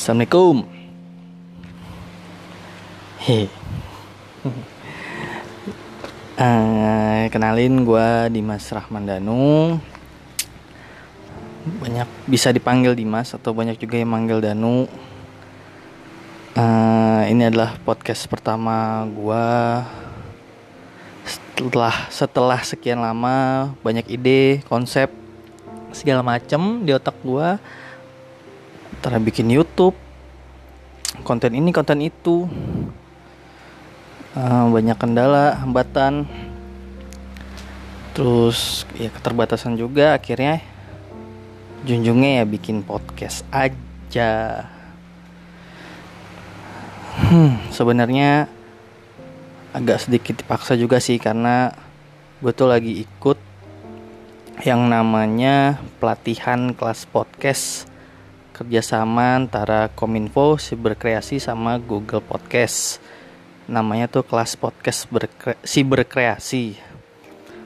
Assalamualaikum. He. uh, kenalin gue Dimas Rahman Danu. Banyak bisa dipanggil Dimas atau banyak juga yang manggil Danu. Uh, ini adalah podcast pertama gue setelah setelah sekian lama banyak ide konsep segala macam di otak gue antara bikin YouTube. Konten ini konten itu. Uh, banyak kendala hambatan. Terus ya keterbatasan juga akhirnya. Junjungnya ya bikin podcast aja. Hmm, sebenarnya agak sedikit dipaksa juga sih karena gue tuh lagi ikut yang namanya pelatihan kelas podcast kerjasama antara Kominfo Siberkreasi sama Google Podcast. Namanya tuh kelas podcast berkre Siberkreasi.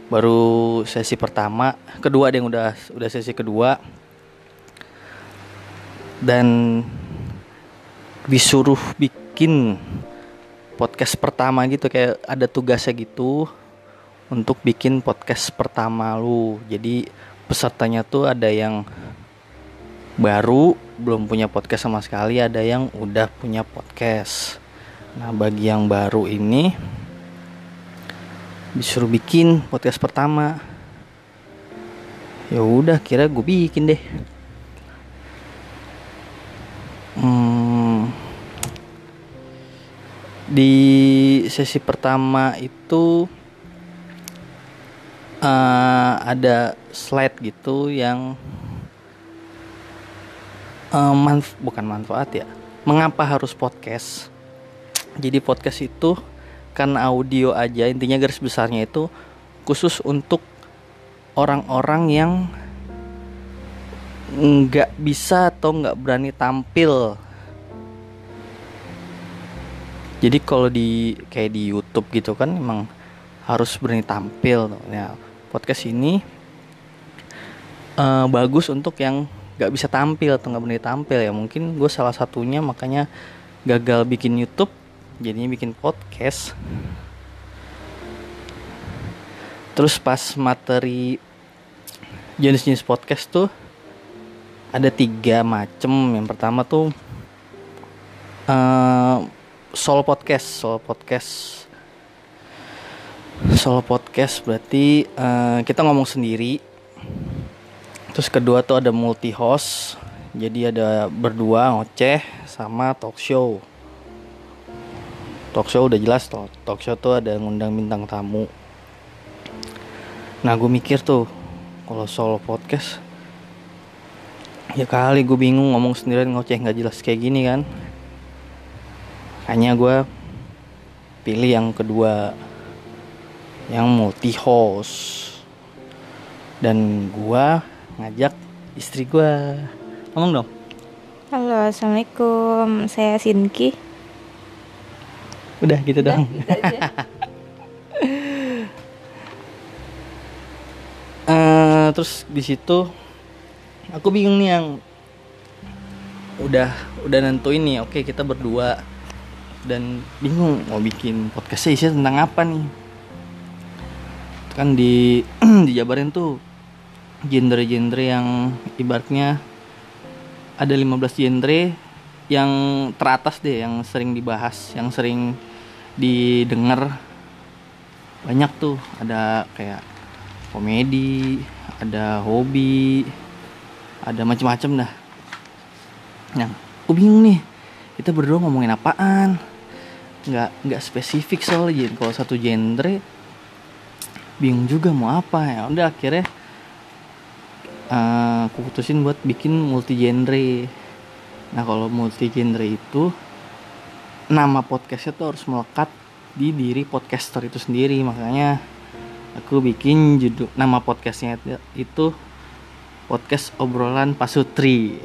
Baru sesi pertama kedua ada yang udah udah sesi kedua. Dan disuruh bikin podcast pertama gitu kayak ada tugasnya gitu untuk bikin podcast pertama lu. Jadi pesertanya tuh ada yang baru belum punya podcast sama sekali ada yang udah punya podcast. Nah bagi yang baru ini disuruh bikin podcast pertama. Ya udah kira gue bikin deh. Hmm, di sesi pertama itu uh, ada slide gitu yang uh, manf bukan manfaat ya. Mengapa harus podcast? Jadi podcast itu kan audio aja. Intinya garis besarnya itu khusus untuk orang-orang yang nggak bisa atau nggak berani tampil. Jadi kalau di kayak di YouTube gitu kan emang harus berani tampil. Ya podcast ini uh, bagus untuk yang gak bisa tampil atau gak berani tampil ya. Mungkin gue salah satunya makanya gagal bikin YouTube jadinya bikin podcast. Terus pas materi jenis-jenis podcast tuh ada tiga macem. Yang pertama tuh uh, solo podcast solo podcast. Solo podcast berarti uh, kita ngomong sendiri Terus kedua tuh ada multi host. Jadi ada berdua ngoceh sama talk show. Talk show udah jelas toh. Talk show tuh ada ngundang bintang tamu. Nah gue mikir tuh kalau solo podcast ya kali gue bingung ngomong sendirian ngoceh nggak jelas kayak gini kan. Hanya gue pilih yang kedua yang multi host dan gue ngajak istri gue ngomong dong. Halo assalamualaikum. Saya Sinki udah gitu udah, dong. uh, terus di situ aku bingung nih yang udah udah nentuin nih oke kita berdua. Dan bingung mau bikin podcast sih tentang apa nih. Kan di dijabarin tuh genre-genre yang ibaratnya ada 15 genre yang teratas deh yang sering dibahas, yang sering didengar banyak tuh ada kayak komedi, ada hobi, ada macam-macam dah. Nah, aku bingung nih, kita berdua ngomongin apaan? Nggak nggak spesifik soalnya kalau satu genre bingung juga mau apa ya. Udah akhirnya uh, aku putusin buat bikin multi genre nah kalau multi genre itu nama podcastnya tuh harus melekat di diri podcaster itu sendiri. Makanya aku bikin judul nama podcastnya itu podcast obrolan pasutri.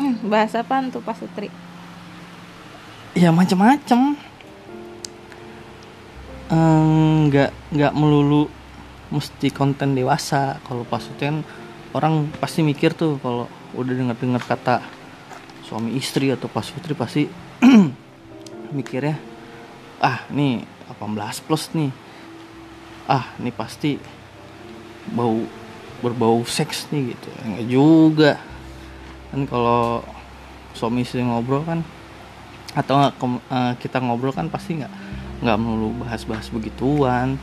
Hmm, bahasa apa tuh pasutri? Ya macam-macam nggak um, nggak melulu mesti konten dewasa. Kalau pasutri kan orang pasti mikir tuh kalau udah dengar dengar kata suami istri atau pas putri pasti mikirnya ah nih 18 plus nih. Ah ini pasti bau berbau seks nih gitu. Enggak juga. Kan kalau suami istri ngobrol kan atau eh, kita ngobrol kan pasti nggak nggak melulu bahas-bahas begituan.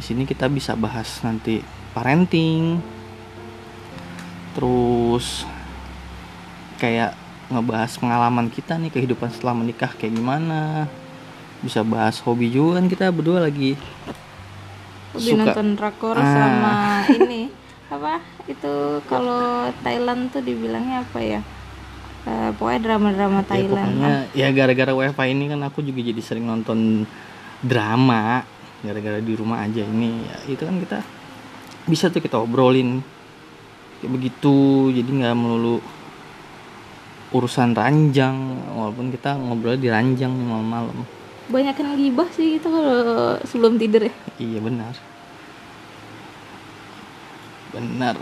Di sini kita bisa bahas nanti parenting terus kayak ngebahas pengalaman kita nih kehidupan setelah menikah kayak gimana bisa bahas hobi juga kan kita berdua lagi Lebih Suka. nonton drakor Ah. sama ini apa itu kalau Thailand tuh dibilangnya apa ya? Eh, pokoknya drama-drama ya Thailand. pokoknya ya gara-gara wifi ini kan aku juga jadi sering nonton drama gara-gara di rumah aja ini ya itu kan kita bisa tuh kita obrolin kayak begitu jadi nggak melulu urusan ranjang walaupun kita ngobrol di ranjang malam-malam Banyak yang gibah sih gitu kalau sebelum tidur ya. iya benar benar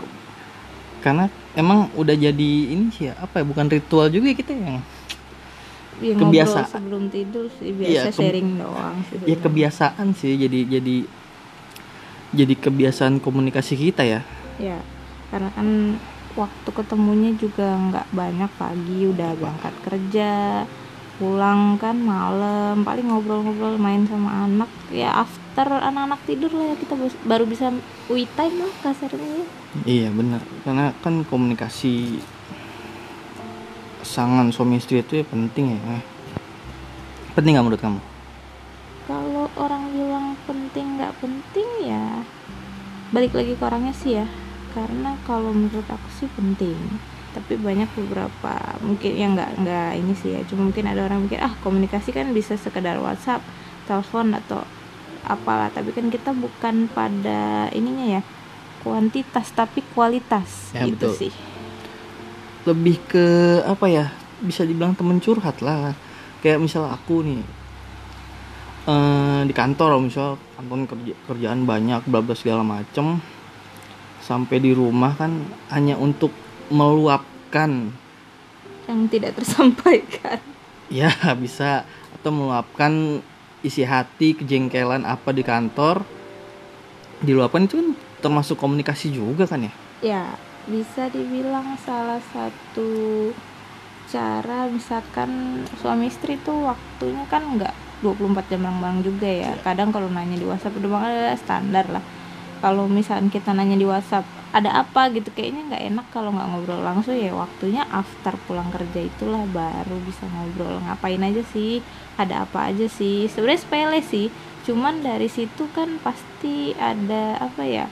karena emang udah jadi ini sih ya, apa ya bukan ritual juga kita yang Ya, Kebiasaan. sebelum tidur sih biasa Iya, ke- sharing doang sih. ya kebiasaan sih jadi jadi jadi kebiasaan komunikasi kita ya Ya, karena kan waktu ketemunya juga nggak banyak pagi udah berangkat kerja, pulang kan malam, paling ngobrol-ngobrol main sama anak. Ya after anak-anak tidur lah ya kita baru bisa we time lah kasarnya ya. iya benar karena kan komunikasi pasangan suami istri itu ya penting ya penting nggak menurut kamu Kalau orang bilang penting nggak penting ya balik lagi ke orangnya sih ya. Karena kalau menurut aku sih penting. Tapi banyak beberapa mungkin yang nggak nggak ini sih ya. Cuma mungkin ada orang mikir ah komunikasi kan bisa sekedar WhatsApp, telepon atau apalah. Tapi kan kita bukan pada ininya ya kuantitas tapi kualitas Ya, gitu betul. sih. lebih ke apa ya bisa dibilang temen curhat lah kayak misal aku nih eh di kantor misal kantor kerja, kerjaan banyak bla bla segala macem sampai di rumah kan hanya untuk meluapkan. Yang tidak tersampaikan. ya bisa. Atau meluapkan isi hati kejengkelan apa di kantor. Diluapkan itu kan termasuk komunikasi juga kan ya? Ya bisa dibilang salah satu cara misalkan suami istri tuh waktunya kan nggak 24 jam bang juga ya. Kadang kalau nanya di WhatsApp udah bang ada standar lah kalau misalkan kita nanya di WhatsApp ada apa? gitu kayaknya nggak enak kalau nggak ngobrol langsung ya waktunya after pulang kerja itulah baru bisa ngobrol. Ngapain aja sih? Ada apa aja sih? Sebenarnya sepele sih cuman dari situ kan pasti ada apa ya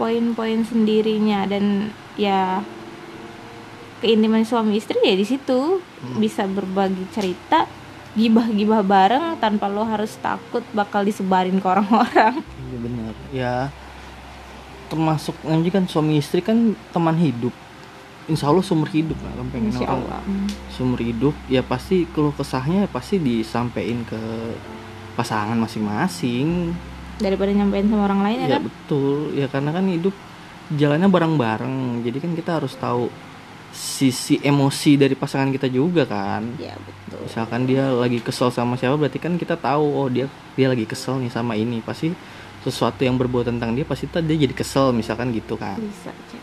poin-poin sendirinya dan ya keintiman suami istri ya di situ. Bisa berbagi cerita gibah-gibah bareng tanpa lo harus takut bakal disebarin ke orang-orang. Iya benar. Ya termasuk nanti kan suami istri kan teman hidup. Insya Allah seumur hidup lah kan pengen Insya Allah Hmm. seumur hidup ya pasti keluh kesahnya pasti disampaikan ke pasangan masing-masing. daripada nyampein sama orang lain ya Ya kan betul. Ya karena kan hidup jalannya bareng-bareng. Jadi kan kita harus tahu sisi emosi dari pasangan kita juga kan. ya betul Misalkan dia lagi kesel sama siapa berarti kan kita tahu oh dia dia lagi kesel nih sama ini. Pasti sesuatu yang berbau tentang dia pasti dia jadi kesel misalkan gitu kan. bisa Cek.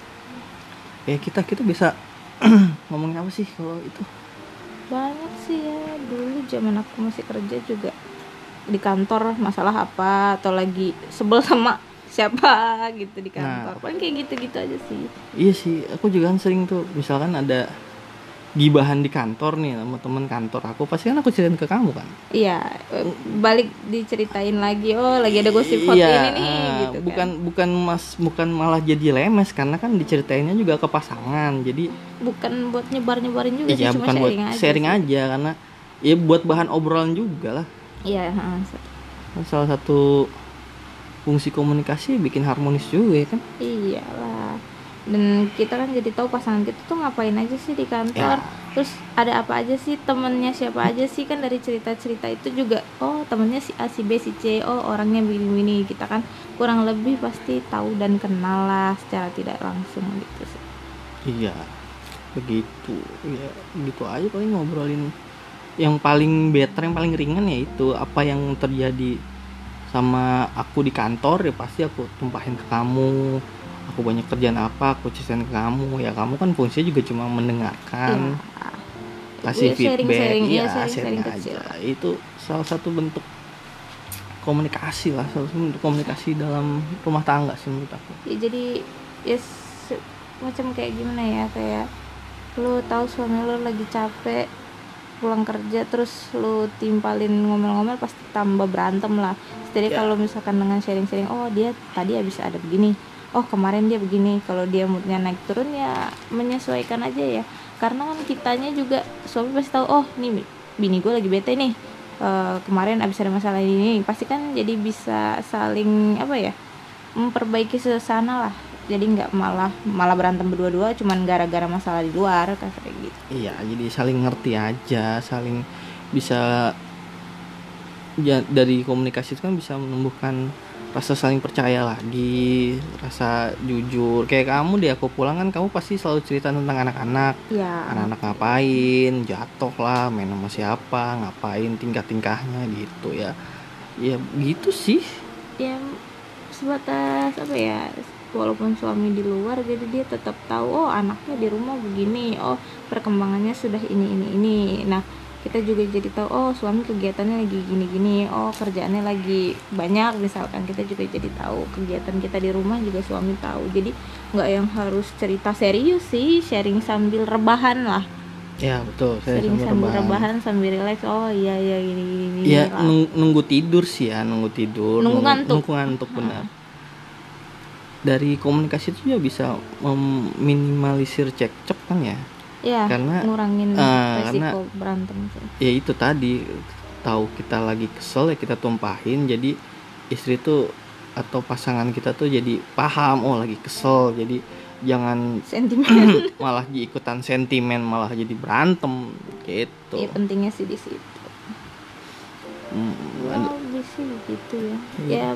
Ya kita kita bisa ngomongin apa sih kalau itu? banyak sih ya dulu zaman aku masih kerja juga di kantor masalah apa atau lagi sebel sama siapa gitu di kantor Nah. paling kayak gitu-gitu aja sih Iya sih, aku juga kan sering tuh misalkan ada gibahan di kantor nih sama temen kantor aku pasti kan aku ceritain ke kamu kan. iya balik diceritain lagi oh lagi ada gosip hot iya, ini nih ah, gitu bukan kan bukan mas bukan malah jadi lemes karena kan diceritainnya juga ke pasangan. Jadi bukan buat nyebar-nyebarin juga iya sih cuma bukan buat sharing aja sharing sih. aja karena ya buat bahan obrolan juga lah. iya. Kan salah satu fungsi komunikasi bikin harmonis juga ya kan. iyalah dan kita kan jadi tahu pasangan kita tuh ngapain aja sih di kantor. Ya. terus ada apa aja sih? Temennya siapa aja sih? Kan dari cerita-cerita itu juga oh temennya si A si B si C oh orangnya begini-begini kita kan. Kurang lebih pasti tahu dan kenal lah secara tidak langsung gitu sih. Iya. begitu. Ya gitu aja paling ngobrolin. Yang paling better yang paling ringan ya itu apa yang terjadi sama aku di kantor ya pasti aku tumpahin ke kamu aku banyak kerjaan apa aku ceritain ke kamu. Ya kamu kan fungsinya juga cuma mendengarkan Ya. kasih sharing- feedback. sharing, iya, ya sharing- sharing sharing kecil. aja. Itu salah satu bentuk komunikasi lah salah satu bentuk komunikasi dalam rumah tangga sih menurut aku. Ya, jadi ya macam kayak gimana ya kayak lu tahu suami lu lagi capek pulang kerja terus lu timpalin ngomel-ngomel pasti tambah berantem lah. Jadi Ya. kalau misalkan dengan sharing-sharing oh dia tadi habis ada begini oh kemarin dia begini kalau dia moodnya naik turun ya menyesuaikan aja ya. Karena kan kitanya juga suami pasti tahu oh nih bini gue lagi bete nih. Eh, kemarin abis ada masalah ini. Pasti kan jadi bisa saling apa ya memperbaiki suasana lah. Jadi nggak malah malah berantem berdua-dua cuman gara-gara masalah di luar kayak gitu. Iya, jadi saling ngerti aja, saling bisa ya, dari komunikasi itu kan bisa menumbuhkan rasa saling percaya lagi, rasa jujur. Kayak kamu deh, aku pulang kan kamu pasti selalu cerita tentang anak-anak, ya anak-anak ngapain, jatuh lah, main sama siapa, ngapain, tingkah-tingkahnya gitu ya. Ya gitu sih. ya sebatas apa ya walaupun suami di luar jadi dia tetap tahu oh anaknya di rumah begini oh perkembangannya sudah ini ini ini nah kita juga jadi tahu oh suami kegiatannya lagi gini gini oh kerjaannya lagi banyak misalkan kita juga jadi tahu kegiatan kita di rumah juga suami tahu jadi nggak yang harus cerita serius sih sharing sambil rebahan lah Ya betul, saya sering sambil sambil rebahan. rebahan sambil relax oh iya iya gini gini, Ya lah. nung- nunggu tidur sih ya, nunggu tidur. Nunggu ngantuk. Nunggu ngantuk benar. Dari komunikasi itu juga bisa meminimalisir cekcok kan ya. Ya karena, ngurangin eh, resiko karena- berantem sih. Ya itu tadi tahu kita lagi kesel ya kita tumpahin jadi istri tuh atau pasangan kita tuh jadi paham oh lagi kesel jadi jangan sentimen malah ikutan sentimen malah jadi berantem gitu. ya pentingnya sih di situ Hmm, ada- bisa begitu ya Iya. ya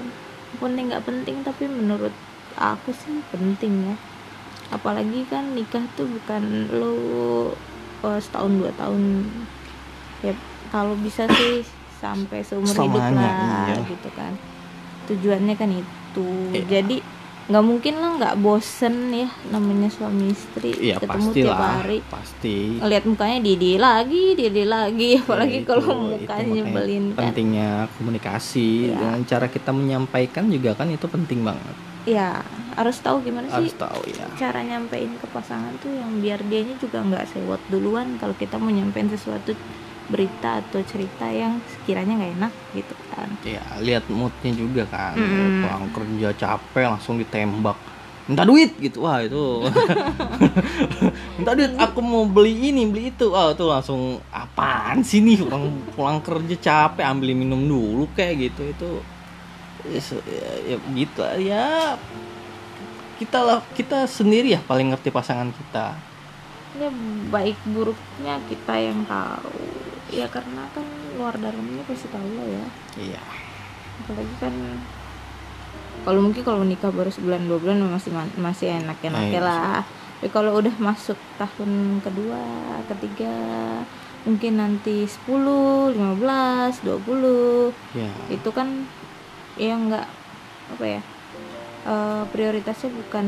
penting nggak penting tapi menurut aku sih penting ya apalagi kan nikah tuh bukan lo oh, setahun dua tahun. Ya kalau bisa sih sampai seumur hidup Selamanya, lah iya. gitu kan. Tujuannya kan itu. Iya. jadi nggak mungkin lah nggak bosen ya namanya suami istri. Iya ketemu pasti tiap hari. pasti. ngeliat mukanya Didi lagi Didi lagi. Apalagi Ya, itu- kalau mukanya nyebelin kan. pentingnya komunikasi. Ya. dengan cara kita menyampaikan juga kan itu penting banget. Ya harus tahu gimana harus sih tahu ya cara nyampein ke pasangan tuh yang biar dianya juga nggak sewot duluan kalau kita mau nyampein sesuatu berita atau cerita yang sekiranya nggak enak gitu kan. Ya lihat moodnya juga kan. Mm-mm. pulang kerja capek langsung ditembak. Minta duit gitu. Wah itu. Minta duit aku mau beli ini beli itu. Wah itu langsung apaan sih nih orang pulang kerja capek ambil minum dulu kayak gitu. Itu ya, ya, ya gitu. Ya kita lah kita sendiri ya paling ngerti pasangan kita. Ya baik buruknya kita yang tahu. Ya karena kan luar dalamnya pasti tahu lah ya. Iya. Apalagi kan kalau mungkin kalau nikah baru sebulan dua bulan masih masih enak enaknya Iya. lah. Tapi kalau udah masuk tahun kedua ketiga mungkin nanti 10 15 20 ya itu kan ya nggak apa ya eh, prioritasnya bukan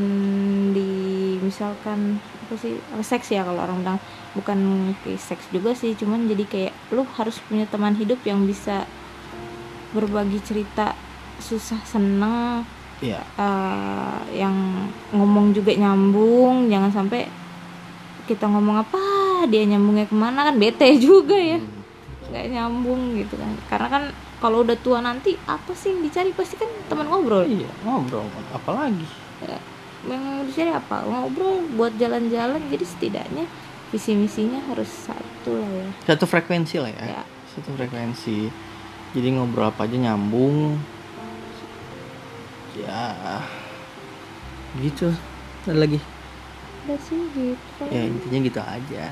di misalkan apa sih seks ya kalau orang bilang. Bukan kayak seks juga sih cuman jadi kayak lu harus punya teman hidup yang bisa berbagi cerita susah seneng ya eh, yang ngomong juga nyambung. Jangan sampai kita ngomong apa dia nyambungnya ke mana kan bete juga ya. Nggak nyambung gitu kan. Karena kan kalau udah tua nanti apa sih yang dicari? Pasti kan teman ngobrol. Iya ngobrol apalagi? Ya, dicari apa? Ngobrol buat jalan-jalan. Jadi setidaknya visi misinya harus satu lah ya. Satu frekuensi lah ya, Ya. satu frekuensi. Jadi ngobrol apa aja nyambung. Ya. Gitu. Ada lagi? Udah sih gitu. Ya intinya gitu aja.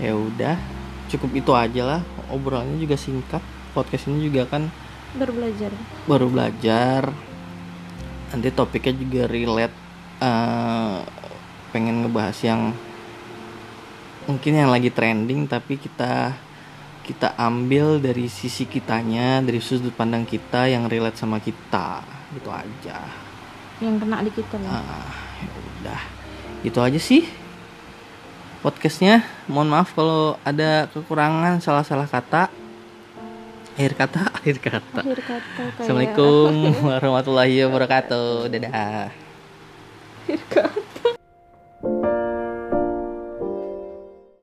Ya udah. Cukup itu aja lah. Obrolannya juga singkat podcast ini juga kan baru belajar. baru belajar. Nanti topiknya juga relate eh, pengen ngebahas yang mungkin yang lagi trending tapi kita kita ambil dari sisi kitanya dari sudut pandang kita yang relate sama kita. Gitu aja. Yang kena di kita lah. Ah ya udah. Itu aja sih podcastnya. Mohon maaf kalau ada kekurangan salah-salah kata akhir kata akhir kata. Akhir kata kayak assalamualaikum warahmatullahi wabarakatuh. Dadah. Akhir kata